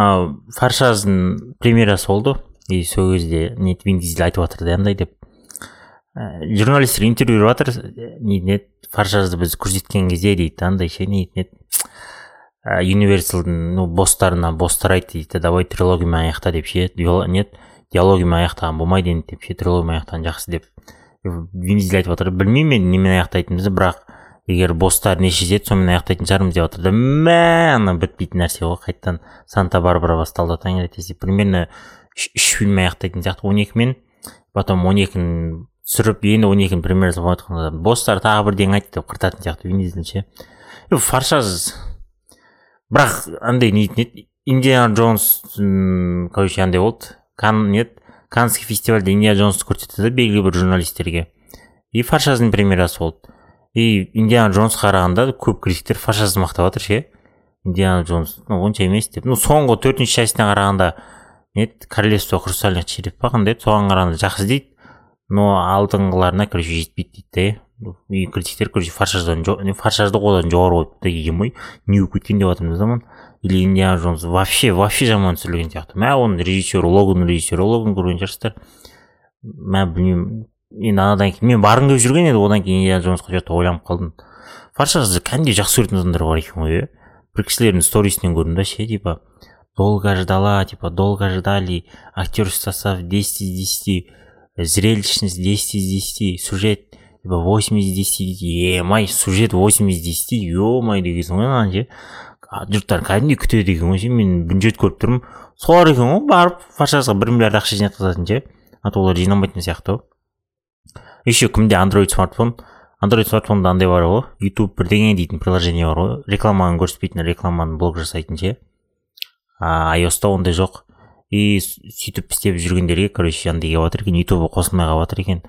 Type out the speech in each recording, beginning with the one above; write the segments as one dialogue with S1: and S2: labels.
S1: ау фаршаздың премьерасы болды и сол кезде не вин дизель айтып жатыр да андай деп. Ә, журналисттер интервью беріп жатыр нетін еді фаршазды біз көрсеткен кезде дейді андай ше нетін еді универсалдың ну босстарына босстар айтты дейді давай трилогиямен аяқта деп ше. Нет диалогиямен аяқтаған болмайды енді деп ше трилогиямен аяқтаған жақсы деп. Вин дизель айтып жатыр білмеймін мен немен аяқтайтынымызды бірақ егер босстар не шешеді сонымен аяқтайтын шығармыз деп жатыр да мә ана бітпейтін нәрсе ғой қайтадан санта барбара басталды таңертесі примерно үш фильм аяқтайтын сияқты он екімен потом он екіні түсіріп енді он екінің премьерасын болып жатқанда босстар тағы бірдеңе айтты деп құртатын сияқты вин дизель бірақ андай нетін еді индиана джонс короче андай болды. Кан не канский фестивальде индиана джонсты көрсетті да белгілі бір журналистерге. И фаршаздың премьерасы болды. И индиана джонс қарағанда көп критиктер фашазды мақтап жатыр ше? Индиана джонс ну онша емес деп. Ну соңғы төртінші частіне қарағанда не королевство хрустальных череп па қандай еді? Соған қарағанда жақсы дейді но алдыңғыларына короче жетпейді дейді да и критиктер короче фаршаждан фаршажды одан жоғары қойыпты да ой не болып кеткен деп жатырмыз да или индиана джонс вообще вообще жаман түсірілген сияқты. Мә оның режиссері логан режиссері логан көрген шығарсыздар. Мә білмеймін. Енді анадан кейін мен барғым келіп жүрген еді одан кейін индиана джонсқа че то ойланып қалдым. Фаршазды кәдімгідей жақсы көретін адамдар бар екен ғой иә бір кісілердің сторисінен көрдім да ше типа долго ждала типа долго ждали актерский состав десять из десяти зрелищность десять из десяти сюжет типа восемь из десяти. Дейді емай сюжет восемь из десяти е май дегенсің ғой ананы ше. Жұрттар кәдімгідей күтеді екен ғой ше. Мен бірінші рет көріп тұрмын. Солар екен ғой барып фаршазға бір миллиард ақша жинатқызатын ше. А то олар жинамайтын сияқты. ғой еще кімде андроид смартфон. Андроид смартфонда андай бар ғой ютуб бірдеңе дейтін приложение бар ғой рекламаны көрсетпейтін рекламаны блок жасайтын ше а айоста ондай жоқ и сөйтіп істеп жүргендерге короче андай келіп жатыр екен ютубы қосылмай қалып жатыр екен.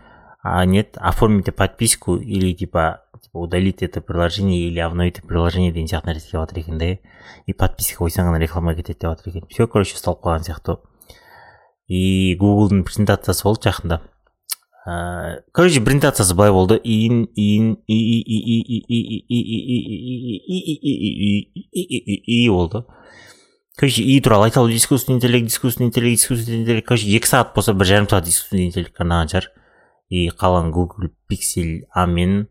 S1: А нет оформите подписку или типа типа удалить это приложение или обновить приложение деген сияқты нәрсе келіп жатыр екен да? И подписка қойсаң ғана реклама кетеді деп жатыр екен. Все короче ұсталып қалған сияқты и гуглдың презентациясы болды жақында ыыы короче презентациясы былай болды ин ин и болды короче и туралы айта алу искусственный интеллект искусственный интеллект искусственный интеллект короче екі сағат болса бір жарым сағат искусственный интеллектке арнаған шығар и қалған google pixel а мен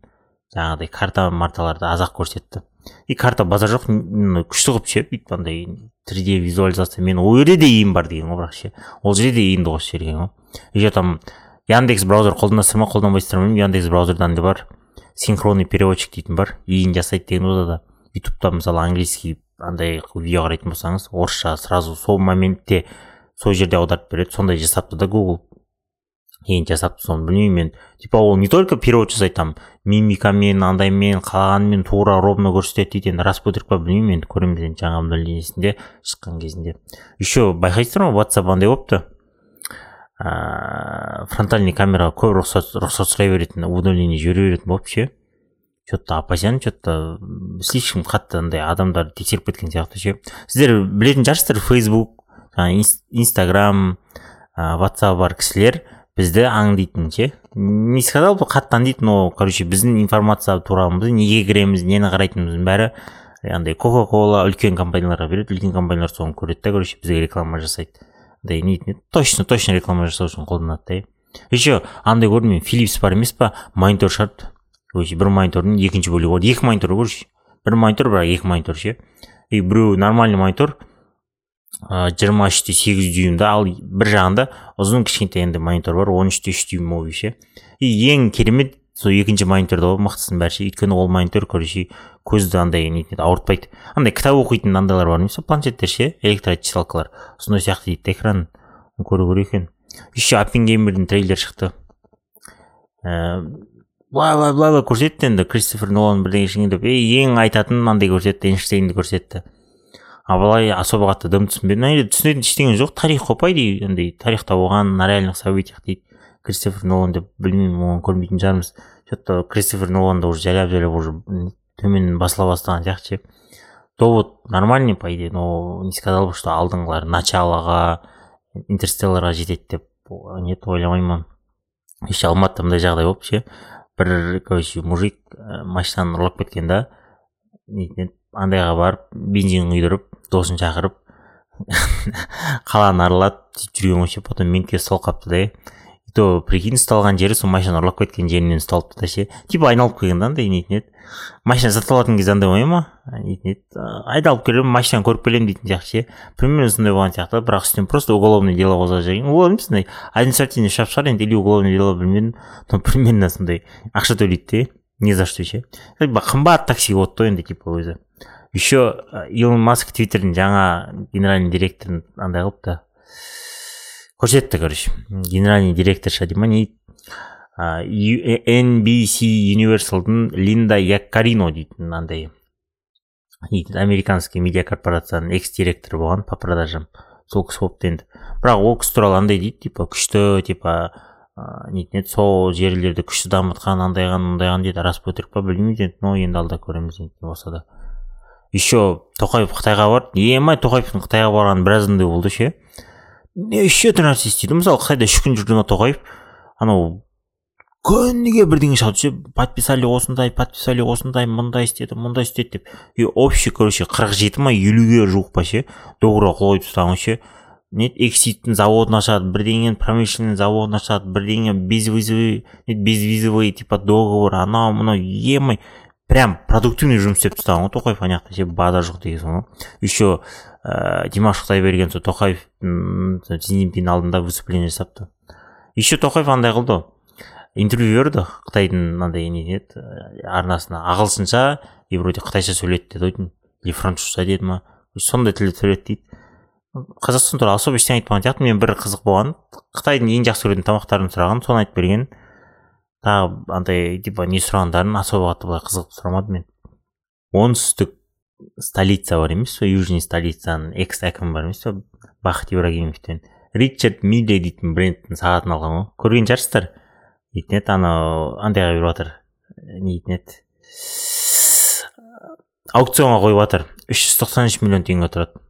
S1: жаңағыдай карта марталарды аз ақ көрсетті и карта базар жоқ күшті қылып ше бүйтіп андай 3D визуализация мен ол жерде де иін бар деген ғой бірақ ше ол жерде де иінді қосып жіберген ғой еще там яндекс браузер қолданасыздар ма қолданбайсыздар ма яндекс браузерда андай бар. Синхронный переводчик дейтін бар. Иін жасайды деген ода да ютубта мысалы английский андай видео қарайтын болсаңыз орысша сразу сол моментте сол жерде аударып береді. Сондай жасапты да гугл енді жасапты соны білмеймін мен. Типа ол не только перевод жасайды там мимикамен андаймен қалағанымен тура ровно көрсетеді дейді. Енді рас өтірік па білмеймін енді көреміз енді жаңа обновлениесінде шыққан кезінде. Еще байқайсыздар ма? Ватсап андай болыпты. Ыыы фронтальный камераға көп рұқсат рұқсат сұрай беретін уведомление жібере беретін болып ше че то опасен че то слишком қатты андай адамдарды тексеріп кеткен сияқты ше сіздер білетін шығарсыздар фейсбук инстаграм ватсап бар кісілер бізді аңдитын ше не сказал бы қатты аңдиды но короче біздің информация туралымызды неге кіреміз нені қарайтынымыздың бәрі андай кока кола үлкен компанияларға береді үлкен компаниялар соны көреді да короче бізге реклама жасайды андай не точно точно реклама жасау үшін қолданады да еще андай көрдім мен филипс бар емес па монитор шығарыпты короче бір монитордың екінші бөлігі бар екі монитор короче бір монитор бірақ екі монитор ше и біреуі нормальный монитор. Жиырма үште сегіз дюймда ал бір жағында ұзын кішкентай енді монитор бар он үште үш дюймовый ше и ең керемет сол екінші мониторда мықтысының бәрі ше. Өйткені ол монитор короче көзді андай нетеді ауыртпайды. Андай кітап оқитын андайлар бар емес па планшеттер ше электрочиталкалар сондай сияқты дейді экран. Көру керек екен. Еще аппенгеймердің трейлері шықты. Былай былай былай былай көрсетті енді. Кристофер нолан бірдеңе деп. Ең айтатын мынандай көрсетті эйнштейнді көрсетті. А былай особо қатты дым түсінбедім түсінетін ештеңе жоқ. Тарих қой по андай тарихта болған на реальных событиях дейді. Кристофер нолан деп білмеймін оны көрмейтін шығармыз че то кристофер нолан да уже жайлап жайлап уже төмен басыла бастаған сияқты ше довод нормальный по идее но не сказал бы что алдыңғылар началоға интерстелларға жетеді деп нет ойламаймын еще алматыда мындай жағдай болды ше бір короче мужик машинаны ұрлап кеткен да андайға барып бензин құйдырып досын шақырып қаланы аралап сөйтіп жүрген ғой ше потом ментке ұсталып қалыпты да то прикинь ұсталған жері сол машина ұрлап кеткен жерінен ұсталыпты да ше. Типа айналып келген да андай нетін еді машина сатып алатын кезде андай болмай ма? Нетін еді айдалып келемін машинаны көріп келемін дейтін сияқты ше. Примерно сондай болған сияқты. Бірақ үстінен просто уголовный дело қозғап жіберген уголовный емес андай административный штраф шығар енді или уголовный дело білмедім. Но примерно сондай ақша төлейді де не за что ше. Қымбат такси болады ғой енді типа өзі. Еще илон маск твиттердің жаңа генеральный директорын андай қылыпты көрсетті короче. Генеральный директорша дей ма не NBC Universalдың линда яккарино дейтін андай американский медиа корпорацияның экс директоры болған по продажам. Сол кісі болыпты енді бірақ ол кісі туралы андай дейді типа күшті типа нетін еді сол жерлерді күшті дамытқан андайған мындайған дейді рас па өтірік па білмеймін енді но енді алда көреміз енді не болса да. Еще тоқаев қытайға барды. Емай тоқаевтың қытайға барғаны біраз андай болды ше. Неше түрлі нәрсе істейді мысалы қытайда үш жүрді ма тоқаев анау күніге бірдеңе шығады ше подписали осындай подписали осындай мындай істеді мындай істеді деп и общий короче қырық жеті ма елуге жуық па ше договорға қол қойып тастаған ше не экситтің заводын ашады бірдеңені промышленный заводын ашады бірдеңе безвизовый безвизовый типа договор анау мынау емай прям продуктивный жұмыс істеп тастаған ғой тоқаев ана жақта ше базар жоқ деген соң еще ә, димаш құдайберген тоқаевтың си цзиньпин алдында выступление жасапты. Еще тоқаев андай қылды. Интервью берді қытайдың мынандай не еді арнасына. Ағылшынша и вроде қытайша сөйледі деді ғой или французша деді ма. Сондай тілде сөйледі дейді. Қазақстан туралы особо ештеңе айтпаған сияқты мен бір қызық болған қытайдың ең жақсы көретін тамақтарын сұраған соны айтып берген. Тағы андай типа не сұрағандарын особо қатты былай қызығып сұрамадым мен. Оңтүстік столица бар емес пе южный столицаның экс әкімі бар емес пе бақыт ибрагимовтен ричард миле дейтін брендтің сағатын алған ғой көрген шығарсыздар? Дейтін еді анау андайға беріп жатыр не дейтін еді аукционға қойып жатыр үш жүз тоқсан үш миллион теңге тұрады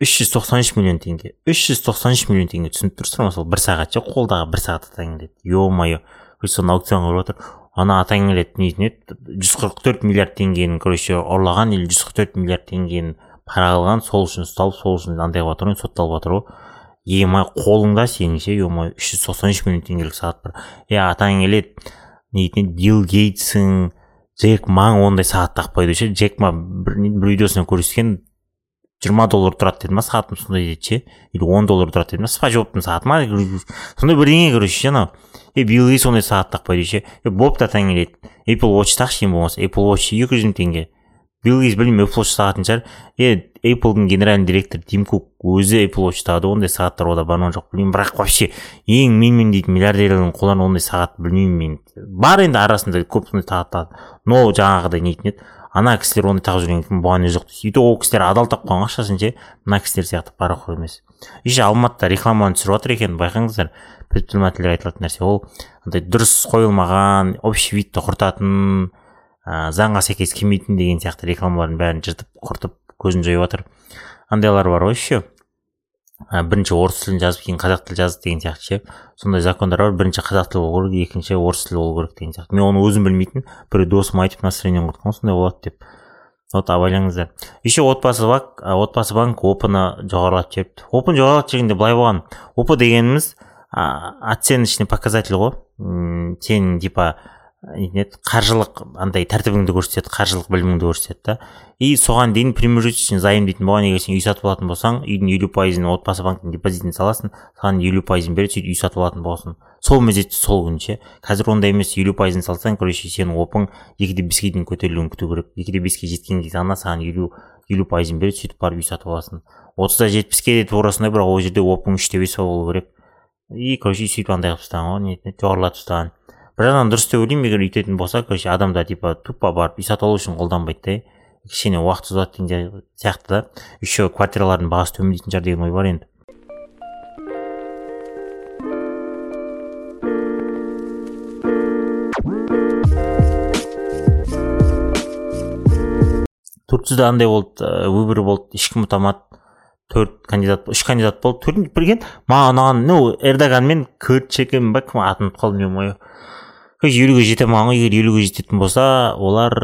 S1: үш жүз тоқсан үш миллион теңге үш жүз тоқсан үш миллион теңге түсініп тұрсыздар ма? Сол бір сағат ше қолдағы бір сағат атаң келеді е мое соны аукционға қойып жатыр ана атаң келеді нетін еді. жүз қырық төрт миллиард теңгенің короче ұрлаған или жүз қырық төрт миллиард теңгенің пара алған сол үшін ұсталып сол үшін андай қылып жатыр ғой сотталып жатыр ғой емай қолыңда сенің ше е мое үш жүз тоқсан үш миллион теңгелік сағат бар. Е атаң келеді нетін билл гейтсің джек маң ондай сағат тақпайды ше. Джек ма бір, бір видеосынан көрсеткен жиырма доллар тұрады деді ма сағатым сондай деді ше. Или он доллар тұрады деді ма спанч сағаты ма сондай бірдеңе короче ше анау. Е билл сондай сағат тақпайды ше. Е бопты таң келеді apple watch тақшы ең болмаса. Apple watch екі жүз мың теңге. Билл гейтс білмеймін apple watch тағатын шығар. Е appleдың генеральный директоры тим кук өзі apple watch тағады ондай сағаттар ода бар ма жоқ білмеймін. Бірақ вообще ең менмендейтін миллиардерлердің қолдарында ондай сағат білмеймін мен. Бар енді арасында көп сондай сағат тағады но жаңағыдай нетін еді. Ана кісілер оны тағып жүрген бұған не жоқ сөйтіп ол кісілер адал тапқан ақшасын ше мына кісілер сияқты парақор емес. Еще алматыда рекламаны түсіріп жатыр екен байқаңыздар. Предпринимательдер айтылатын нәрсе ол андай дұрыс қойылмаған общий видті құртатын ә, заңға сәйкес келмейтін деген сияқты рекламалардың бәрін жыртып құртып көзін жойып жатыр. Андайлар бар ғой еще бірінші орыс тілін жазып кейін қазақ тілін жазды деген сияқты ше. Сондай закондар бар. Бірінші қазақ тілі болу керек екінші орыс тілі болу керек деген сияқты. Мен оны өзім білмейтін бір досым айтып настроением құртқан сондай болады деп. Вот абайлаңыздар еще отбасы банк отбасы банк опыны жоғарылатып жіберіпті опын жоғарылатып жібергенде былай болған. Опы дегеніміз оценочный показатель ғой. Сен типа нетеді қаржылық андай тәртібіңді көрсетеді қаржылық біліміңді көрсетеді да. И соған дейін премежуточный займ дейтін болған егер сен үй сатып алатын болсаң үйдің елу пайызын отбасы банктің депозитіне саласың саған елу пайызын береді сөйтіп үй сатып алатын боласың. Сол мезетте сол күні ше қазір ондай емес елу пайызын салсаң короче сенің опың екіде беске дейін көтерілуін күту керек. Екіде беске жеткен кезде ғана саған елу елу пайызын береді сөйтіп барып үй сатып аласың. отызда жетпіске де тура сондай бірақ ол жерде опың үште бес болу керек. И короче сөйтіп андай қылып тастаған ғой. Не жоғарылатып тастаған. Бір жағынан дұрыс деп ойлаймын егер үйтетін болса короче адамдар типа тупо барып үй сатып алу үшін қолданбайды да кішкене уақыт созады деген сияқты да. Еще квартиралардың бағасы төмендейтін шығар деген ой бар енді. Турцияда андай болды выбор болды ешкім ұта алмады төрт кандидат үш кандидат болды. Төртінші білген маған ұнаған ну эрдоганмен көрчекем ба кім атын ұмытып қалдым елуге жете алмаған егер елуге жететін болса олар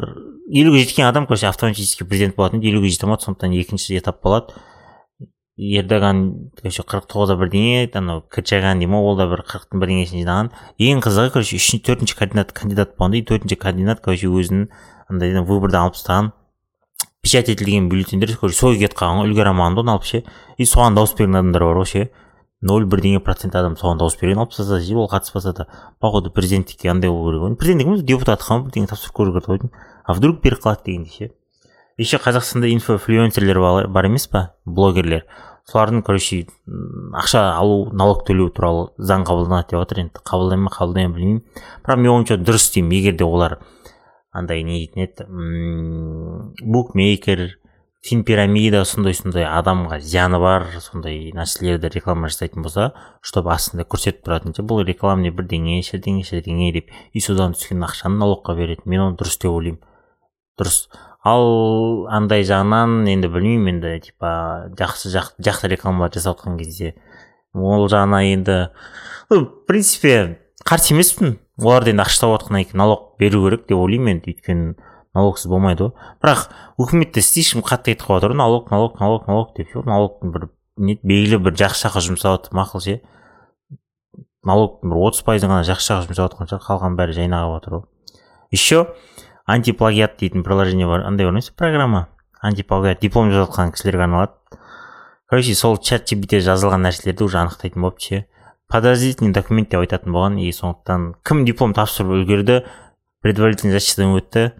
S1: елуге жеткен адам короче автоматически президент болатын еді елуге жете алмады сондықтан екінші этап болады ердоган короче қырық тоғызда бірдеңе анау кірчайған дей ма ол да бір қырықтың бірдеңесін жинаған ең қызығы короче үшінші төртінші кандидат кандидат болғанда и төртінші кандидат короче өзінің андай выбордан алып тастаған печать етілген бюллетендер короче сойға кетіп қалған ғой үлгере алмаған да оны алып ше и соған дауыс берген адамдар бар ғой ше ноль бірдеңе процент адам соған дауыс берген алып тастаса ше ол қатыспаса да походу президенттікке андай болу керек ғой президенттік емес депутатқа ма бірдеңе тапсырып көру керек қой а вдруг беріп қалады дегендей ше еще қазақстанда инфоинфлюенсерлер бар емес па? Блогерлер. Солардың короче ақша алу налог төлеу туралы заң қабылданады деп жатыр енді қабылдай ма қабылдай ма білмеймін. Бірақ менің ойымша дұрыс деймін егер де олар андай не дейтін еді букмейкер финпирамида сондай сондай адамға зияны бар сондай нәрселерді реклама жасайтын болса чтобы астында көрсетіп тұратын бұл рекламный бірдеңе шірдеңе шірдеңе деп и содан түскен ақшаны налогқа береді мен оны дұрыс деп ойлаймын. Дұрыс. Ал андай жағынан енді білмеймін енді типа жақсы жақ, жақсы рекламалар жасап жатқан кезде. Ол жағына енді в принципе қарсы емеспін. Олар енді ақша тауып жатқаннан кейін налог беру керек деп ойлаймын енді. Өйткені налогсыз болмайды ғой. Бірақ өкімет те слишком қатты айтып қалып жатыр налог налог налог налог деп ше налогтың бір не белгілі бір жақсы жаққа жұмсап жатыр мақұл ше. Налогтың бір отыз пайызын ғана жақсы жаққа жұмсап жатқан шығар қалған бәрі жайна қалып жатыр ғой. Еще антиплагиат дейтін приложение бар андай бар емес программа? Антиплагиат диплом жазып жатқан кісілерге арналады. Короче сол чат gpt жазылған нәрселерді уже анықтайтын болыпты ше. Подозрительный документ деп айтатын болған. И сондықтан кім диплом тапсырып үлгерді предварительный защитадан өтті.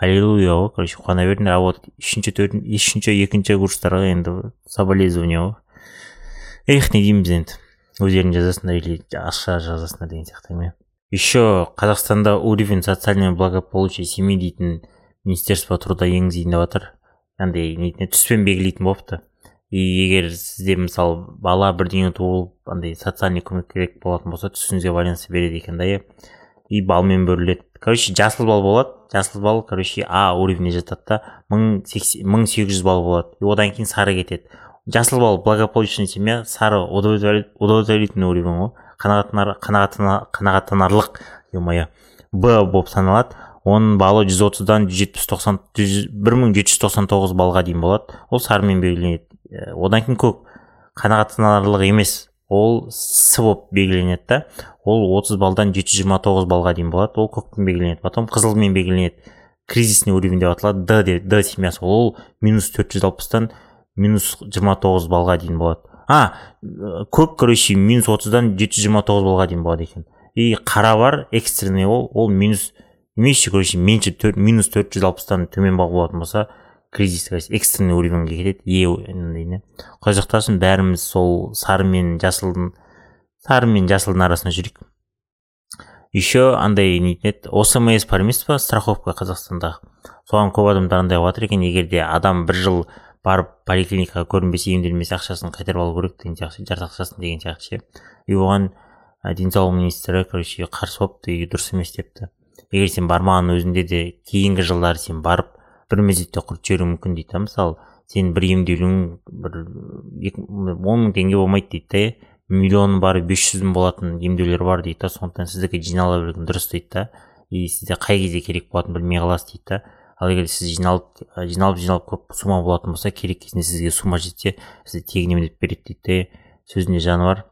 S1: Аллилуйя. Ғой короче қуана беріңдер а вот үшінші төртінші үшінші екінші курстарға енді соболезнование ғой эх не дейміз енді өздерің жазасыңдар или ақша жазасыңдар деген сияқты еще қазақстанда уровень социального благополучия семей дейтін министерство труда енгізейін деп жатыр андай нетіне түспен белгілейтін болыпты и егер сізде мысалы бала бірдеңе туылып андай социальный көмек керек болатын болса түсіңізге байланысты береді екен да иә. И балмен бөлінеді. Короче жасыл бал болады. Жасыл бал короче а уровеньне жатады да. Мың мың сегіз жүз балл болады. И одан кейін сары кетеді. Жасыл бал благополучный семья сары удовлетворительный уровень ғой қанағаттанарлық е мое б болып саналады. Оның балы жүз отыздан жүз жетпіс тоқсан бір мың жеті жүз тоқсан тоғыз баллға дейін болады. Ол сарымен белгіленеді. Одан кейін көк. Қанағаттанарлық емес. Ол с болып белгіленеді да. Ол отыз балдан жеті жүз жиырма тоғыз баллға дейін болады. Ол көкпен белгіленеді. Потом қызылмен белгіленеді. Кризисный уровень деп аталады. Д деп д семьясы. Ол минус төрт жүз алпыстан минус жиырма тоғыз баллға дейін болады. А көп короче минус отыздан жеті жүз жиырма тоғыз баллға дейін болады екен. И қара бар экстренный ол ол минус меньше короче меньше төрт минус төрт жүз алпыстан төмен балл болатын болса кризис экстренный уровеньге кетеді е құдай сақтасын бәріміз сол сары мен жасылдың. Сары мен жасылдың арасында жүрейік. Еще андай нетін еді осмс бар емес па? Страховка қазақстанда. Соған көп адамдар андай қылып екен егер де адам бір жыл барып поликлиникаға көрінбесе емделмесе ақшасын қайтарып алу керек деген сияқты жарты ақшасын деген сияқты ше. И оған денсаулық министрі короче қарсы болыпты и дұрыс емес депті. Егер сен бармаған өзінде де кейінгі жылдары сен барып бір мезетте құрт жіберуі мүмкін дейді да мысалы. Сен бір емделуің бір он мың теңге болмайды дейді да миллионы бар бес жүз болатын емдеулер бар дейді да. Сондықтан сіздікі жинала берген дұрыс дейді да. И сізде қай кезде керек болатынын білмей қаласыз дейді да. Ал егер сіз жиналып жиналып жиналып көп сума болатын болса керек кезінде сізге сума жетсе сізді тегін емдеп береді дейді да сөзінде жаны бар.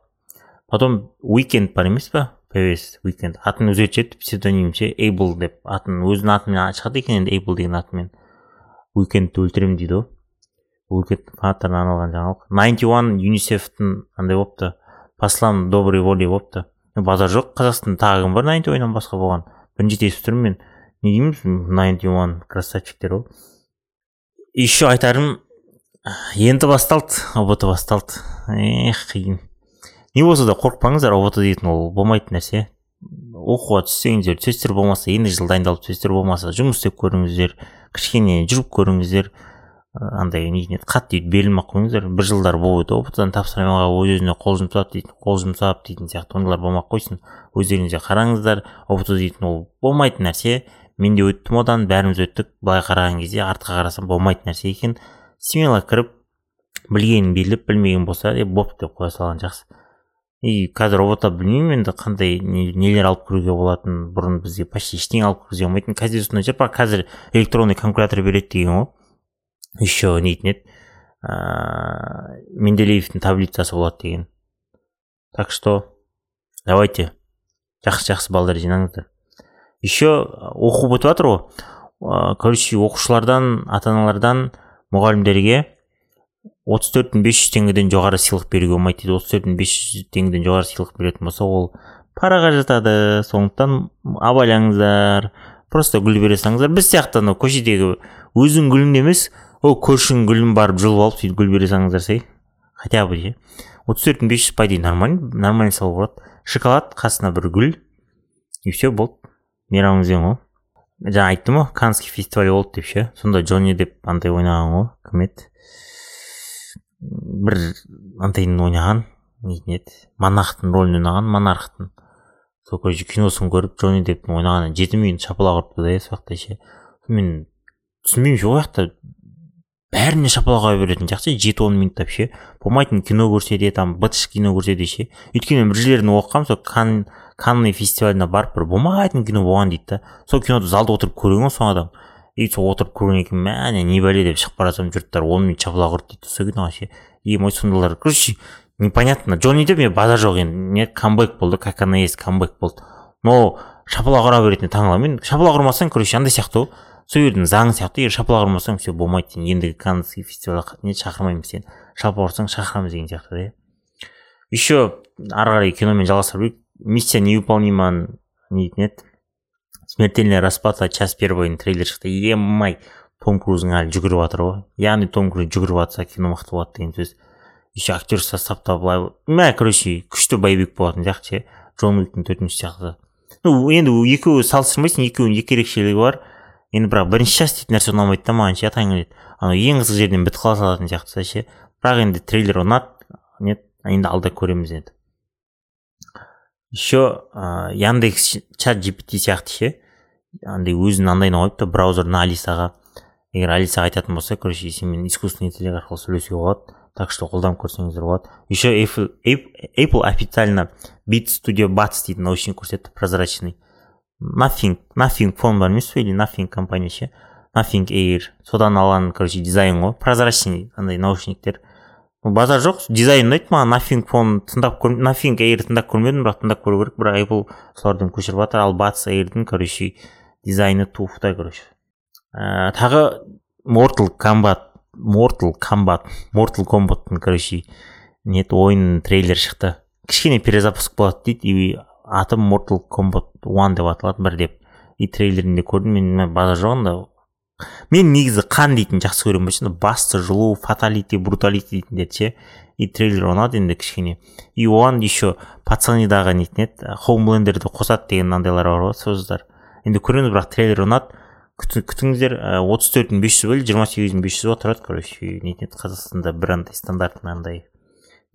S1: Потом уикенд бар емес па пвс уикенд атын өзгертеді псевдоним ше эйбл деп. Атын өзінің атымен шығады екен енді эйбл деген атымен. Уикендті өлтіремін дейді ғой. Уикенд фанаттарына арналған жаңалық. Найнти уан юнисефтің андай болыпты. Послам доброй воли болыпты базар жоқ қазақстанда тағы кім бар найнти уаннан басқа болған. Бірінші естіп тұрмын мен. Не дейміз найнти уан красавчиктер ғой еще айтарым енді басталды ұбт басталды. Эх қиын. Не болса да қорықпаңыздар ұбт дейтін ол болмайтын нәрсе. Оқуға түссеңіздер түсесіздер болмаса енді жыл дайындалып түсесіздер болмаса жұмыс істеп көріңіздер кішкене жүріп көріңіздер. Андай не еді қатты өйтіп берілмей ақ қойыңыздар. Бір жылдар болды ұбт дан тапсыра өз өзіне қол жұмсап дейтін қол жұмсап дейтін сияқты ондайлар болмай ақ қойсын өздеріңіз де қараңыздар. Ұбт дейтін ол болмайтын нәрсе. Мен де өттім одан бәріміз өттік. Былай қараған кезде артқа қарасам болмайтын нәрсе екен. Смело кіріп білгенін билеп білмеген болса е боп деп қоя салған жақсы. И қазір робота білмеймін енді қандай нелер алып кіруге болатынын. Бұрын бізге почти ештеңе алып кіргізе алмайтын. Қазір сондай шығар бірақ қазір электронный калькулятор береді деген ғой. Еще нейтін еді ыыы менделеевтің таблицасы болады деген так что давайте. Жақсы жақсы балдар жинаңыздар еще оқу бітіп жатыр ғой короче оқушылардан ата аналардан мұғалімдерге отыз төрт мың бес жүз теңгеден жоғары сыйлық беруге болмайды дейді. отыз төрт мың бес жүз теңгеден жоғары сыйлық беретін болса ол параға жатады. Сондықтан абайлаңыздар просто гүл бере салыңыздар. Біз сияқты анау көшедегі өзің гүліңді емес ол көршінің гүлін барып жұлып алып сөйтіп гүл бере салыңыздар ше хотя бы ше отыз төрт мың бес жүз по нормально нормально салуға болады. Шоколад қасына бір гүл. И все болды. Мейрамыңызбен ғой жаңа айттым ғой канский фестиваль болды деп ше. Сонда джонни деп андай ойнаған ғой кім еді? Бір андайын ойнаған дейтін еді? Монахтың рөлін ойнаған монархтың. Сол короче киносын көріп джонни депптің ойнаған жеті минут шапалақ ұрыпты да сол жақта ше. Мен түсінбеймін ше ол жақта бәріне шапалақ ұра беретін сияқты жеті он минуттап ше. Болмайтын кино көрсе де там бытыш кино көрсе де ше. Өйткені бір жерлерін оқығанмын сол кан канны фестиваліне барып бір болмайтын кино болған дейді да. Сол киноды залда отырып көрген ғой соңадан и сол отырып көргеннен кейін мә не бәле деп шығып бара жатсам жұрттар он минут шапалақ ұрды дейді сол киноға ше. И мой сондайлар короче непонятно. Джонни деп мен базар жоқ енді. Не камбэк болды как она есть камбэк болды. Но шапалақ ұра беретініне таңқаламын мен шапалақ ұрмасаң короче андай сияқты ғой сол жердің заңы сияқты егер шапалақ ұрмасаң все болмайды сен. Ендігі каннский фестивальға не шақырмаймыз сені шапалақ ұрсаң шақырамыз деген сияқты да еще ары қарай киномен жалғастыра берейік миссия невыполнима дейтін еді. Смертельная расплата час первыйның трейлері шықты. Емай том крузың әлі жүгіріп жатыр ғой. Яғни том круз жүгіріп жатса кино мықты болады деген сөз. Еще актер составта былай мә короче күшті боевик болатын сияқты ше. Джон уиктің төртінші сияқты. Ну енді екеуі салыстырмайсың екеуінің екі ерекшелігі бар. Енді бірақ бірінші час дейтін нәрсе ұнамайды да маған ше келеді. Анау ең қызық жерден бітіп қала салатын сияқты ше. Бірақ енді трейлер ұнады нет енді алда көреміз енді. Еще ә, яндекс чат gpt сияқты ше. Андай өзінің андайына қойыпты браузерына алисаға. Егер алисаға айтатын болса короче сенімен искусственный интеллект арқылы сөйлесуге болады так что қолданып көрсеңіздер болады. Еще apple, официально beat studio buds дейтін наушник көрсетті прозрачный. Nothing nothing фон бар емес пе или nothing компания ше? Nothing air. Содан алған короче дизайн ғой. Прозрачный андай наушниктер. Базар жоқ. Дизайн ұнайды маған нафинг фон тыңдап көр нафинг эйр тыңдап көрмедім бірақ тыңдап көру керек. Бірақ apple солардан көшіріп жатыр. Ал батс эйрдің короче дизайны туфта короче. Ә, тағы mortal комбат mortal комбат mortal комбаттың короче не ойын трейлер шықты. Кішкене перезапуск болады дейді и аты mortal комбат one деп аталады. Бір деп и трейлерінде көрдім. Мен базар жоқ онда мен негізі қан дейтін жақсы көремін. Басты жұлу фаталити бруталити дейтіндерді ше. И трейлер ұнады енді кішкене. И оған еще пацанидағы нетін еді. Хоумлендерді қосады деген андайлар бар ғой сөздер енді көреміз бірақ трейлер ұнады. Күтіңіздер отыз төрт мың бес жүз бөлі жиырма сегіз мың бес жүз тұрады короче нетін еді қазақстанда бір андай стандартный андай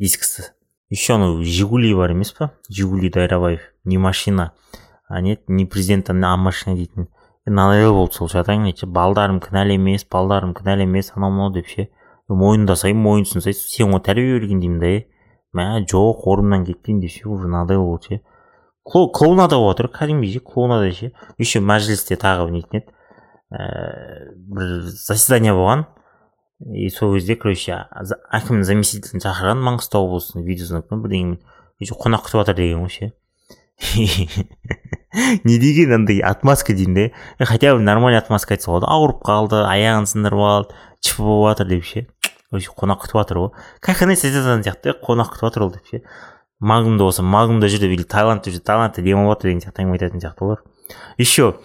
S1: дискісі. Еще анау жигули бар емес па жигули дайрабаев не машина а нет не президент а машина дейтін надоел болды сол ше балдарым кінәлі емес балдарым кінәлі емес анау мынау деп ше мойындасай мойынсұнсай сен ғой тәрбие берген деймін да е мә жоқ орнымнан кетпеймін деп ше уже надоел болды ше клоунада болып жатыр кәдімгідей ше клоунада ше еще мәжілісте тағы нетін еді ііі бір заседание болған и сол кезде короче әкімнің заместителін шақырған маңғыстау облысының видеозвонокпен бірдеңемен қонақ күтіп жатыр деген ғой ше не деген андай отмазка деймін де. Хотя бы нормальный отмазка айтса болады. Ауырып қалды аяғын сындырып алды чп болып жатыр деп ше короче қонақ күтіп жатыр ғой. Как она айтатын сияқты қонақ күтіп жатыр ол деп ше магнумда болса магнумда жүр деп или таиландта жүр таиландта демалып жатыр деген сияқты әңгіме айтатын сияқты олар еще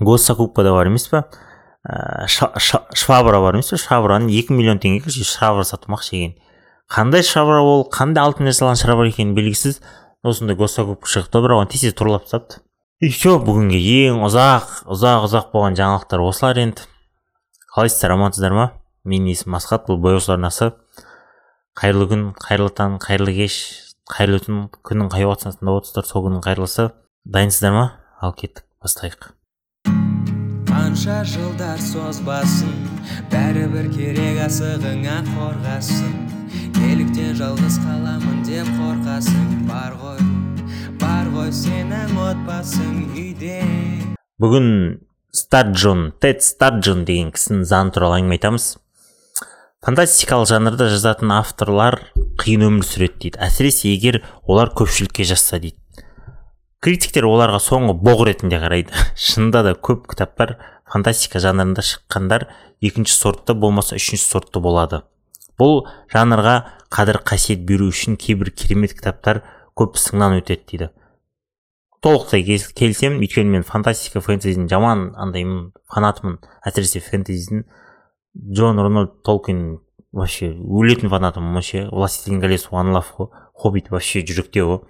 S1: госсокупкада бар емес па швабра бар. Емес па швабраны екі миллион теңгеге швабра сатылмақ шеген қандай швабра ол қандай алтын жасалған швабра екені белгісіз. Осындай госсокупка шығыпты бірақ оны тез тез турлап тастапты. И все бүгінгі ең ұзақ ұзақ ұзақ болған жаңалықтар осылар енді. Қалайсыздар амансыздар ма? Менің есімім асхат бұл бояусыз арнасы. Қайырлы күн қайырлы таң қайырлы кеш қайырлы түн күннің қай уақытысында тыңдап отырсыздар сол күннің қайырлысы. Дайынсыздар ма? Ал кеттік бастайық.
S2: Қанша жылдар созбасын бәрібір керек асығыңа қорғасын. Неліктен жалғыз қаламын деп қорқасың бар ғой бар ғой сенің отбасың үйде.
S1: Бүгін стаджон тед стаджон деген кісінің заңы туралы әңгіме айтамыз фантастикалық жанрда жазатын авторлар қиын өмір сүреді дейді. Әсіресе егер олар көпшілікке жазса дейді. Критиктер оларға соңғы боқ ретінде қарайды. Шынында да көп кітаптар фантастика жанрында шыққандар екінші сортты болмаса үшінші сортты болады. Бұл жанрға қадір қасиет беру үшін кейбір керемет кітаптар көп сыннан өтеді дейді. Толықтай келісемін. Өйткені мен фантастика фэнтезидің жаман андаймын фанатымын. Әсіресе фэнтезидің джон рональд толкин вообще өлетін фанатымын вообще властелин колец love ғой хоббит вообще жүректе ғой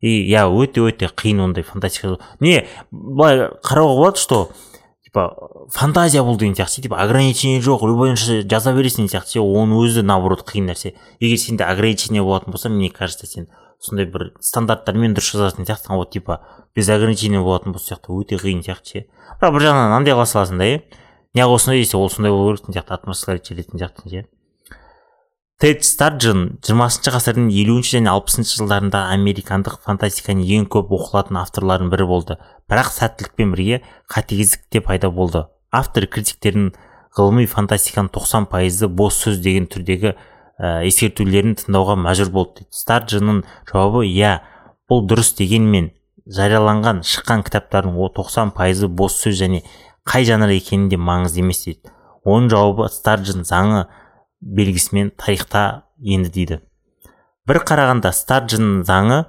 S1: и иә өте өте қиын ондай фантастика. Не былай қарауға болады что типа фантазия бұл деген сияқты типа ограничение жоқ. Любой жаза бересің деген сияқты оның өзі наоборот қиын нәрсе. Егер сенде ограничение болатын болса мне кажется сен сондай бір стандарттармен дұрыс жазатын сияқтысың вот типа без ограничения болатын болса сияқты өте қиын сияқты ше. Бірақ бір жағынан андай қыла саласың да иә неғып осындай десе ол сондай болу керек сияқты. Атмосфера желетін сияқтысың ше. Тед старджин жиырмасыншы ғасырдың елуінші және алпысыншы жылдарында американдық фантастиканың ең көп оқылатын авторлардың бірі болды. Бірақ сәттілікпен бірге қатыгездік те пайда болды. Автор критиктердің ғылыми фантастиканың тоқсан пайызы бос сөз деген түрдегі ә, ескертулерін тыңдауға мәжбүр болды. Дейді старджинның жауабы иә бұл дұрыс дегенмен жарияланған шыққан кітаптардың тоқсан пайызы бос сөз және қай жанр екені де маңызды емес дейді. Оның жауабы старджин заңы белгісімен тарихта енді дейді. Бір қарағанда старджин заңы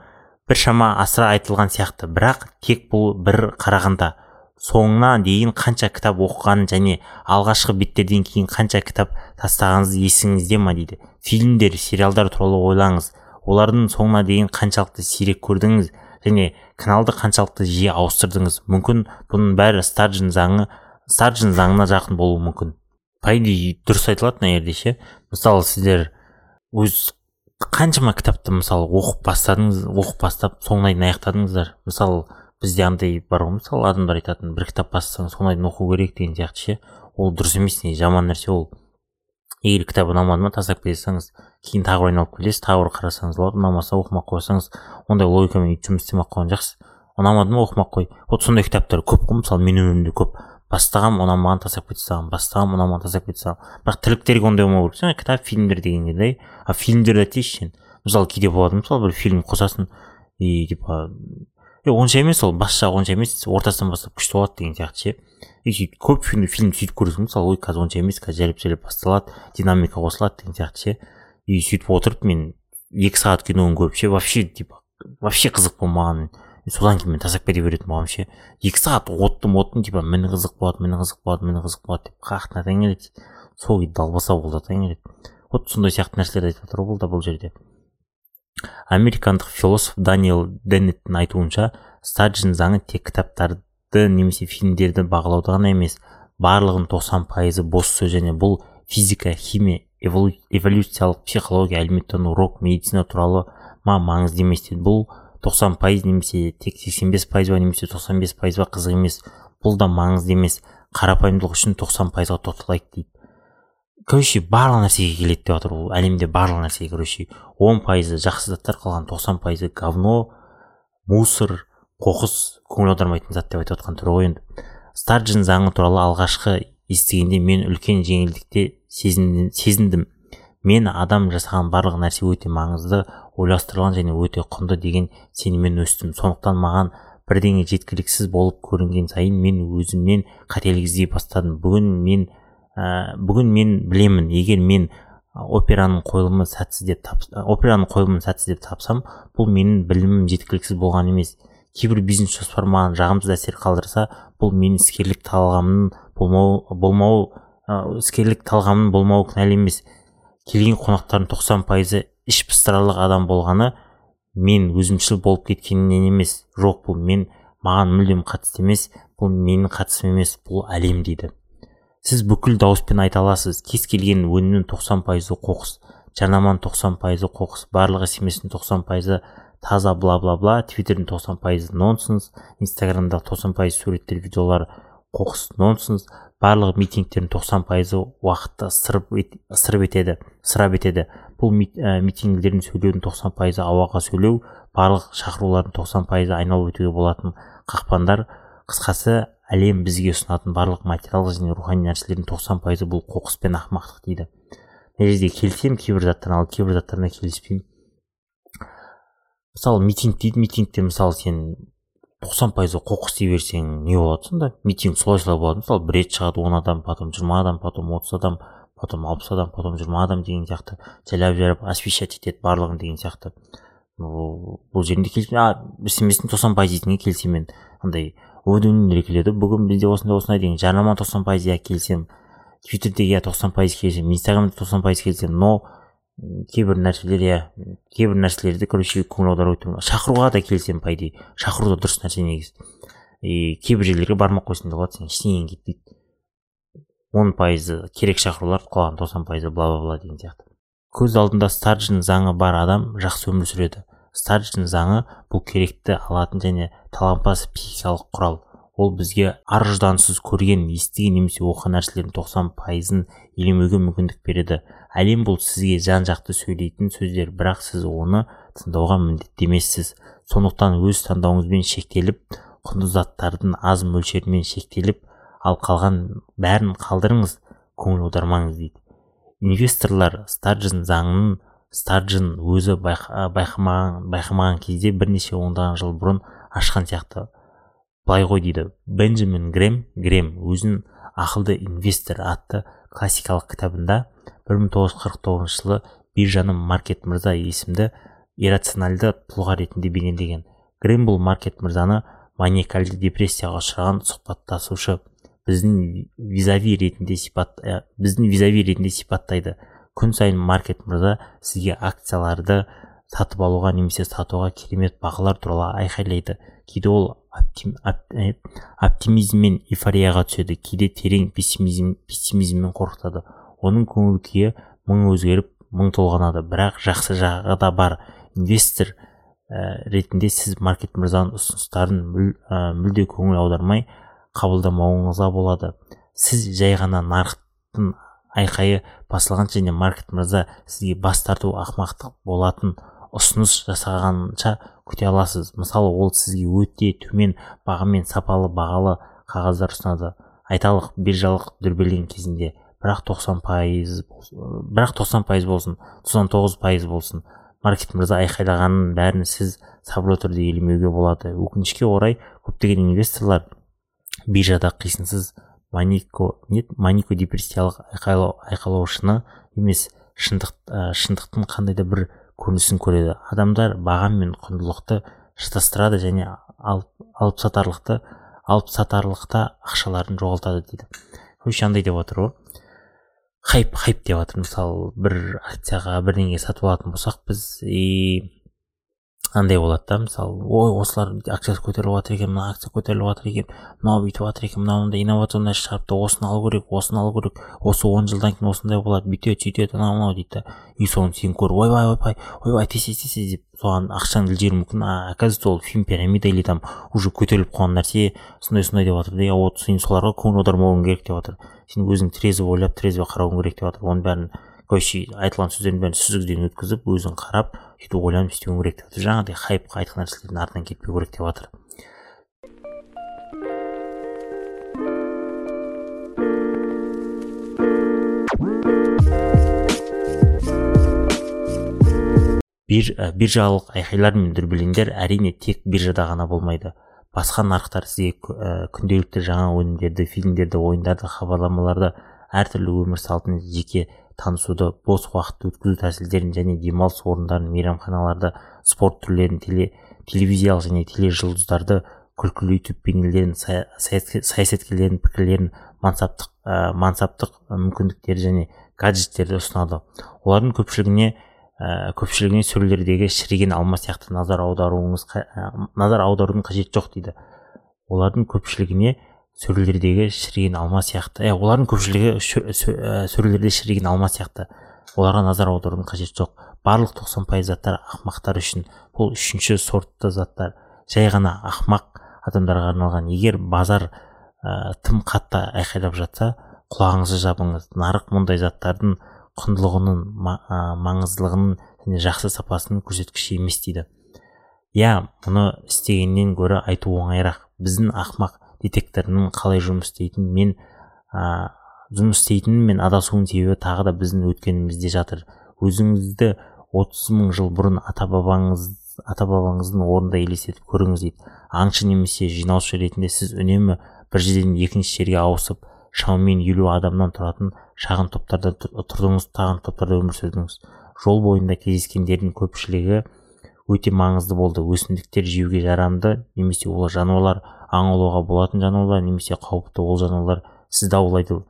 S1: біршама асыра айтылған сияқты бірақ тек бұл бір қарағанда. Соңына дейін қанша кітап оқығанын және алғашқы беттерден кейін қанша кітап тастағаныңыз есіңізде ма дейді. Фильмдер сериалдар туралы ойлаңыз. Олардың соңына дейін қаншалықты сирек көрдіңіз және каналды қаншалықты жиі ауыстырдыңыз. Мүмкін бұның бәрі старджин заңы старджин заңына жақын болуы мүмкін. По идее дұрыс айтылады жерде ше. Мысалы сіздер өз қаншама кітапты мысалы оқып бастадыңыз оқып бастап соңына дейін аяқтадыңыздар. Мысалы бізде андай бар ғой мысалы адамдар айтатын бір кітап бастасаң соңына дейін оқу керек деген сияқты ше. Ол дұрыс емес не жаман нәрсе ол. Егер кітап ұнамады ма тастап кете салсаңыз кейін тағы бір айналып келесіз тағы бір қарасаңыз болады ұнамаса оқымай қойсаңыз ондай логикамен өйтіп жұмыс істемей ақ қойған жақсы ұнамады ма оқымай ақ қой вот сондай кітаптар көп қой мысалы менің өмірімде көп. Бастағанмын ұнамаған тастап кете саламын бастағанмын ұнамаған тастап кете саламын бірақ тірліктерге ондай болмау керек. Жаңағы кітап фильмдер дегендерде а фильмдерді айтайыншы сен. Мысалы кейде болады мысалы бір фильм қосасың и типа е онша емес ол бас жағы онша емес ортасынан бастап күшті болады деген сияқты ше. И сөйтіп көп фильм, фильм сөйтіп көресің. Мысалы ой қазір онша емес қазір жайлап жайлап басталады динамика қосылады деген сияқты ше. И сөйтіп отырып мен екі сағат киноны көріп ше. Вообще типа вообще қызық болмаған. Содан кейін мен тастап кете беретін болғанмын ше. Екі сағат оттым оттым типа міне қызық болады міне қызық болады міне қызық болады деп қақнатаң келеді сол кезде далбаса болдатаң келеді вот сондай сияқты нәрселерді айтып жатыр бұл да бұл жерде. Американдық философ даниэл деннеттің айтуынша стаджин заңы тек кітаптарды немесе фильмдерді бағалауды ғана емес барлығын тоқсан пайызы бос сөз және бұл физика химия эволюциялық психология әлеуметтану рок медицина туралы ма маңызды емес деді. Бұл тоқсан пайыз немесе тек сексен бес пайыз ба немесе тоқсан бес пайыз ба қызық емес. Бұл да маңызды емес. Қарапайымдылық үшін тоқсан пайызға тоқталайық дейді. Короче барлық нәрсеге келеді деп жатыр ол. Әлемде барлық нәрсеге короче. Он пайызы жақсы заттар қалған тоқсан пайызы говно мусор қоқыс көңіл аудармайтын зат деп айтып жатқан түрі ғой енді. Старджин заңы туралы алғашқы естігенде мен үлкен жеңілдікте сезіндім. Мен адам жасаған барлық нәрсе өте маңызды ойластырылған және өте құнды деген сеніммен өстім. Сондықтан маған бірдеңе жеткіліксіз болып көрінген сайын мен өзімнен қателік іздей бастадым. Бүгін мен ә, бүгін мен білемін егер мен операның қойылымы сәтсіз деп тап, операның қойылымын сәтсіз деп тапсам бұл менің білімім жеткіліксіз болған емес. Кейбір бизнес жоспар маған жағымсыз әсер қалдырса бұл менің іскерлік талғамымның болмау болмау іскерлік талғамның болмауы кінәлі емес. Келген қонақтардың тоқсан пайызы іш пыстырарлық адам болғаны мен өзімшіл болып кеткенімнен емес. Жоқ бұл мен маған мүлдем қатысты емес бұл менің қатысым емес бұл әлем дейді. Сіз бүкіл дауыспен айта аласыз. Кез келген өнімнің тоқсан пайызы қоқыс жарнаманың тоқсан пайызы қоқыс барлық смстің тоқсан пайызы таза бла бла бла твиттердің тоқсан пайызы нонсенс инстаграмдағы тоқсан пайыз суреттер видеолар қоқыс нонсенс барлық митингтердің тоқсан пайызы уақытты ысырып, ысырып етеді ысырап етеді бұл ә, митингілердің сөйлеудің тоқсан пайызы ауаға сөйлеу барлық шақырулардың тоқсан пайызы айналып өтуге болатын қақпандар. Қысқасы әлем бізге ұсынатын барлық материалдық және рухани нәрселердің тоқсан пайызы бұл қоқыс пен ақымақтық дейді. Мына жерде келісемін кейбір заттарына ал кейбір заттарына келіспеймін. Мысалы митинг дейді митингте мысалы сен тоқсан пайызы қоқыс дей берсең не болады? Сонда митинг солай солай болады. Мысалы бір рет шығады он адам потом жиырма адам потом отыз адам потом алпыс адам потом жиырма адам деген сияқты. Жайлап жайлап освещать етеді барлығын деген сияқты. Бұл жерінде келіспеймін а істемесін тоқсан пайыз дейтінге келісемін мен. Андай өдінлер келеді бүгін бізде осындай осындай деген жарнама тоқсан пайыз иә келісемін твиттерде иә тоқсан пайыз келісемін инстаграмда тоқсан пайыз келісемін но кейбір нәрселер иә кейбір нәрселерді короче көңіл аударып шақыруға да келісемін по идее шақыру да дұрыс нәрсе негізі и кейбір жерлерге бармай қойсын деп болады сен ештеңең кетпейді он пайызы керек шақырулар қалған тоқсан пайызы бла бла бла деген сияқты. Көз алдында старджин заңы бар адам жақсы өмір сүреді. Старджин заңы бұл керекті алатын және таланпаз психикалық құрал. Ол бізге ар ждансыз көрген естіген немесе оқыған нәрселердің тоқсан пайызын елемеуге мүмкіндік береді. Әлем бұл сізге жан жақты сөйлейтін сөздер бірақ сіз оны тыңдауға міндетті емессіз. Сондықтан өз таңдауыңызбен шектеліп құнды заттардың аз мөлшерімен шектеліп ал қалған бәрін қалдырыңыз көңіл аудармаңыз дейді. Инвесторлар старджин заңын старджин өзі байқамаған, байқамаған кезде бірнеше ондаған жыл бұрын ашқан сияқты. Былай ғой дейді. Бенджамин грем грем өзінің ақылды инвестор атты классикалық кітабында 1949 жылы биржаны маркет мырза есімді иррациональды тұлға ретінде бейнелеген. Грем бұл маркет мырзаны маниакальды депрессияға ұшыраған сұхбаттасушы біздің визави ретінде сипат ә, біздің визави ретінде сипаттайды. Күн сайын маркет мырза сізге акцияларды сатып алуға немесе сатуға керемет бағалар туралы айқайлайды. Кейде ол оптим, э, оптимизм мен эйфорияға түседі кейде терең пессимизм пессимизммен қорқытады. Оның көңіл күйі мың өзгеріп мың толғанады. Бірақ жақсы жағы да бар. Инвестор ә, ретінде сіз маркет мырзаның ұсыныстарын мүл, ә, мүлде көңіл аудармай қабылдамауыңызға болады. Сіз жай ғана нарықтың айқайы басылған және маркет мырза сізге бас тарту ақмақтық болатын ұсыныс жасағанша күте аласыз. Мысалы ол сізге өте төмен бағамен сапалы бағалы қағаздар ұсынады. Айталық биржалық дүрбелең кезінде бірақ 90 пайыз бірақ 90 пайыз болсын 99 пайыз болсын. Маркет мырза айқайлағанның бәрін сіз сабырлы түрде елемеуге болады. Өкінішке орай көптеген инвесторлар биржада қисынсыз манико нет манико депрессиялық айқайлаушыны емес шындық ә, шындықтың қандай да бір көрінісін көреді. Адамдар баға мен құндылықты шатастырады және алып сатарлықты алып сатарлықта ақшаларын жоғалтады дейді. Короче андай деп отыр ғой хайп хайп деп жатыр мысалы бір акцияға бірдеңе сатып алатын болсақ біз и андай болады да мысалы ой осылар акциясы көтеріліп жатыр екен мына акция көтеріліп жатыр екен мынау бүйтіп жатыр екен мынау мындай инновационный шығарыпты осыны алу керек осыны алу керек осы он жылдан кейін осындай болады бүйтеді сөйтеді анау мынау дейді да. И соны сен көріп ойбай ойбай ойбай тез тез деп соған ақшаңды жіберуі мүмкін. А оказывается ол фильм пирамида или там уже көтеріліп қалған нәрсе сондай сондай деп жатыр да. Вот сен соларға көңіл аудармауың керек деп жатыр. Сен өзің трезво ойлап трезво қарауың керек деп жатыр. Оның бәрін короче айтылған сөздердің бәрін сүзгіден өткізіп өзің қарап сөйтіп ойланып істеуің керек деп жатыр. Жаңағыдай хайпқа айтқан нәрселердің артынан кетпеу керек деп жатыр. Бир, биржалық айқайлар мен дүрбелеңдер әрине тек биржада ғана болмайды. Басқа нарықтар сізге күнделікті жаңа өнімдерді фильмдерді ойындарды хабарламаларды әртүрлі өмір салтын жеке танысуды бос уақытты өткізу тәсілдерін және демалыс орындарын мейрамханаларды спорт түрлерін теле, телевизиялық және тележұлдыздарды күлкілі ютуб бейнелерін саясаткерлердің пікірлерін мансаптық ә, мансаптық мүмкіндіктері және гаджеттерді ұсынады. Олардың көпшілігіне ә, көпшілігіне сөйлердегі шіріген алма сияқты назар аударуыңыз ә, назар аударудың қажеті жоқ дейді. Олардың көпшілігіне сөрелердегі шіріген алма сияқты. Ә, олардың көпшілігі сөрелерде шіріген алма сияқты. Оларға назар аударудың қажеті жоқ. Барлық 90 пайыз заттар ақмақтар үшін. Бұл үшінші сортты заттар. Жай ғана ақмақ адамдарға арналған. Егер базар ә, тым қатты айқайлап жатса құлағыңызды жабыңыз. Нарық мұндай заттардың құндылығының маңыздылығының және жақсы сапасының көрсеткіші емес дейді. Иә мұны істегеннен гөрі айту оңайырақ. Біздің ақмақ детекторының қалай жұмыс істейтінін мен ә, жұмыс істейтінін мен адасуының себебі тағы да біздің өткенімізде жатыр. Өзіңізді отыз мың жыл бұрын ата бабаңыз ата бабаңыздың орнында елестетіп көріңіз дейді. Аңшы немесе жинаушы ретінде сіз үнемі бір жерден екінші жерге ауысып шамамен елу адамнан тұратын шағын топтарда тұрдыңыз тағын топтарда өмір сүрдіңіз. Жол бойында кездескендердің көпшілігі өте маңызды болды. Өсімдіктер жеуге жарамды немесе олар жануарлар аң аулауға болатын жануарлар немесе қауіпті ол жануарлар сізді аулайды.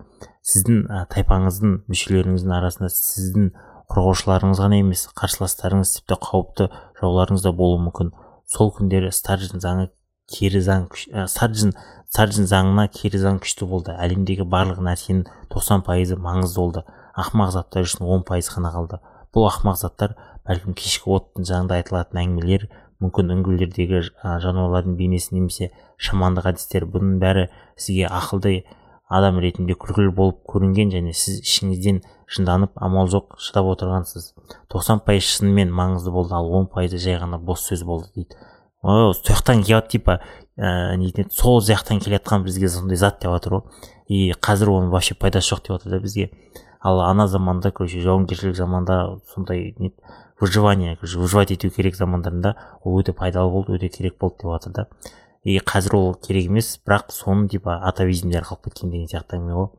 S1: Сіздің ә, тайпаңыздың мүшелеріңіздің арасында сіздің қорғаушыларыңыз ғана емес қарсыластарыңыз тіпті қауіпті жауларыңыз да болуы мүмкін. Сол күндері старджин заңы кері заң ә, сарджин сарджин заңына кері заң күшті болды. Әлемдегі барлық нәрсенің тоқсан пайызы маңызды болды. Ақымақ заттар үшін он пайыз ғана қалды. Бұл ақымақ заттар бәлкім кешкі оттың жанында айтылатын әңгімелер мүмкін үңгірлердегі жануарлардың бейнесі немесе шамандық әдістер бұның бәрі сізге ақылды адам ретінде күлкілі болып көрінген және сіз ішіңізден жынданып амал жоқ шыдап отырғансыз. Тоқсан пайыз шынымен маңызды болды ал он пайызы жай ғана бос сөз болды дейді. О сол жақтан келіп типа ә, нетін сол жақтан келе жатқан бізге сондай зат деп жатыр ғой и қазір оның вообще пайдасы жоқ деп жатыр да бізге. Ал ана заманда короче жауынгершілік заманда сондай не выживание выживать ету керек замандарында ол өте пайдалы болды өте керек болды деп жатыр да. И қазір ол керек емес бірақ соның типа атовизмдері қалып кеткен деген сияқты әңгіме ғой.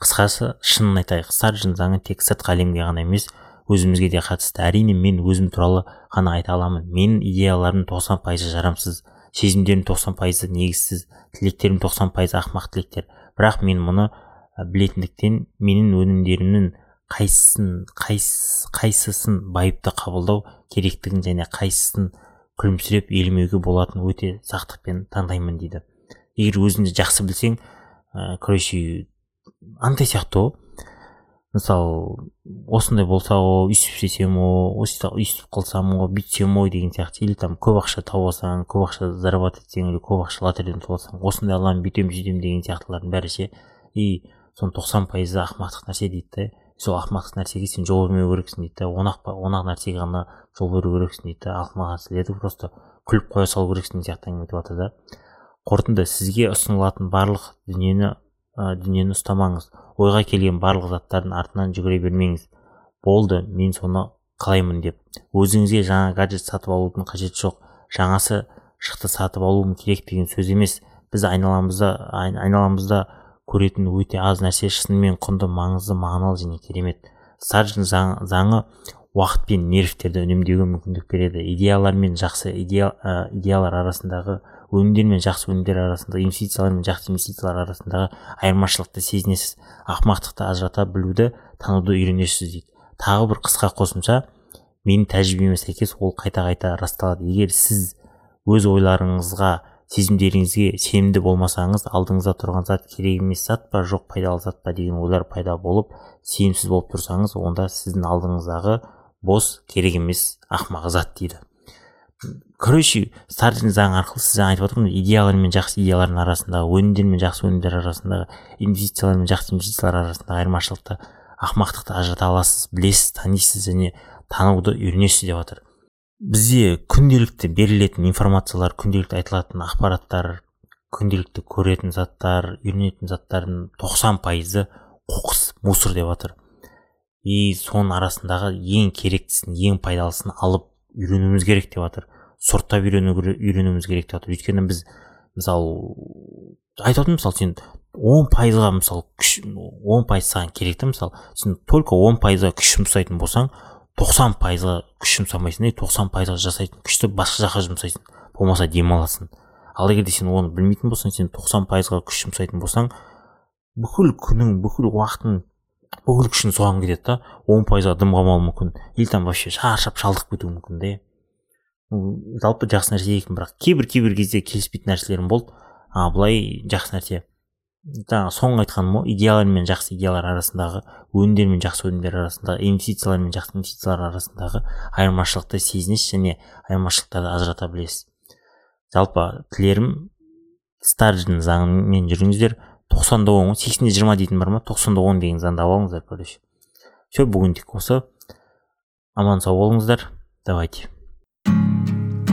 S1: Қысқасы шынын айтайық сарджин заңы тек сыртқы әлемге ғана емес өзімізге де қатысты. Әрине мен өзім туралы ғана айта аламын. Менің идеяларым тоқсан пайызы жарамсыз сезімдерім тоқсан пайызы негізсіз тілектерім тоқсан пайыз ақымақ тілектер. Бірақ мен мұны білетіндіктен менің өнімдерімнің қайсысын қайсысын байыпты қабылдау керектігін және қайсысын күлімсіреп елемеуге болатын өте сақтықпен таңдаймын дейді. Егер өзіңді жақсы білсең ә, короче андай сияқты ғой мысалы осындай болса ғой өйстіп істесем ғой өйстіп қылсам ғой бүйтсем ғой деген сияқты. Или там көп ақша тауып алсаң көп ақша зарабатывать етсең или көп ақша лотерейден ұтып алсаң осындай аламын бүйтемін сөйтемін деген сияқтылардың бәрі ше. И соның тоқсан пайызы ақымақтық нәрсе дейді да сол ақымақ нәрсеге сен жол бермеу керексің дейді да онақ онақ нәрсеге ғана жол беру керексің дейді да ақымақ нәрселерді просто күліп қоя салу керексің сияқты әңгіме айтып жатыр да. Қорытынды сізге ұсынылатын барлық дүниені ә, дүниені ұстамаңыз ойға келген барлық заттардың артынан жүгіре бермеңіз. Болды мен соны қалаймын деп. Өзіңізге жаңа гаджет сатып алудың қажеті жоқ. Жаңасы шықты сатып алуым керек деген сөз емес. Біз айналамызда айналамызда көретін өте аз нәрсе шынымен құнды маңызды мағыналы және керемет. Сарджин заңы уақыт пен нервтерді үнемдеуге мүмкіндік береді. Идеялар мен жақсы идея, ә, идеялар арасындағы өнімдер мен жақсы өнімдер арасында инвестициялар мен жақсы инвестициялар арасындағы айырмашылықты сезінесіз. Ақымақтықты ажырата білуді тануды үйренесіз дейді. Тағы бір қысқа қосымша менің тәжірибеме сәйкес ол қайта қайта расталады. Егер сіз өз ойларыңызға сезімдеріңізге сенімді болмасаңыз алдыңызда тұрған зат керек емес зат па жоқ пайдалы зат па деген ойлар пайда болып сенімсіз болып тұрсаңыз онда сіздің алдыңыздағы бос керек емес ақымақ зат дейді. Короче стартинг заң арқылы сіз айтып отырмын идеялар мен жақсы идеялардың арасындағы өнімдер мен жақсы өнімдер арасындағы инвестициялар мен жақсы инвестициялар арасындағы айырмашылықты ақымақтықты ажырата аласыз білесіз танисыз және тануды үйренесіз деп жатыр бізде күнделікті берілетін информациялар күнделікті айтылатын ақпараттар күнделікті көретін заттар үйренетін заттардың тоқсан пайызы қоқыс мусор деп жатыр и соның арасындағы ең керектісін ең пайдалысын алып үйренуіміз керек деп жатыр сұрыптап үйрену, үйренуіміз керек деп жатыр өйткені біз мысалы айтып отырмын мысалы сен он пайызға мысалы күш он пайыз саған керек та мысалы сен только он пайызға күш жұмсайтын болсаң тоқсан пайызға күш жұмсамайсың и тоқсан пайызға жасайтын күшті басқа жаққа жұмсайсың. Болмаса демаласың ал егер де сен оны білмейтін болсаң сен тоқсан пайызға күш жұмсайтын болсаң бүкіл күнің бүкіл уақытың бүкіл күшің соған кетеді да он пайызға дым қалмауы мүмкін. Или там вообще шаршап шалдығып кетуі мүмкін да жалпы жақсы нәрсе екен бірақ кейбір кейбір кезде келіспейтін нәрселерім болды. А былай жақсы нәрсе. Жаңағы соңғы айтқаным ғой идеялар мен жақсы идеялар арасындағы өнімдер мен жақсы өнімдер арасындағы инвестициялар мен жақсы инвестициялар арасындағы айырмашылықты сезінесіз және айырмашылықтарды ажырата білесіз. Жалпы тілерім стардждың заңымен жүріңіздер. тоқсанда он сексенде жиырма дейтін бар ма? тоқсанда он деген заңды алып алыңыздар короче. Все бүгін тек осы. Аман сау болыңыздар. Давайте.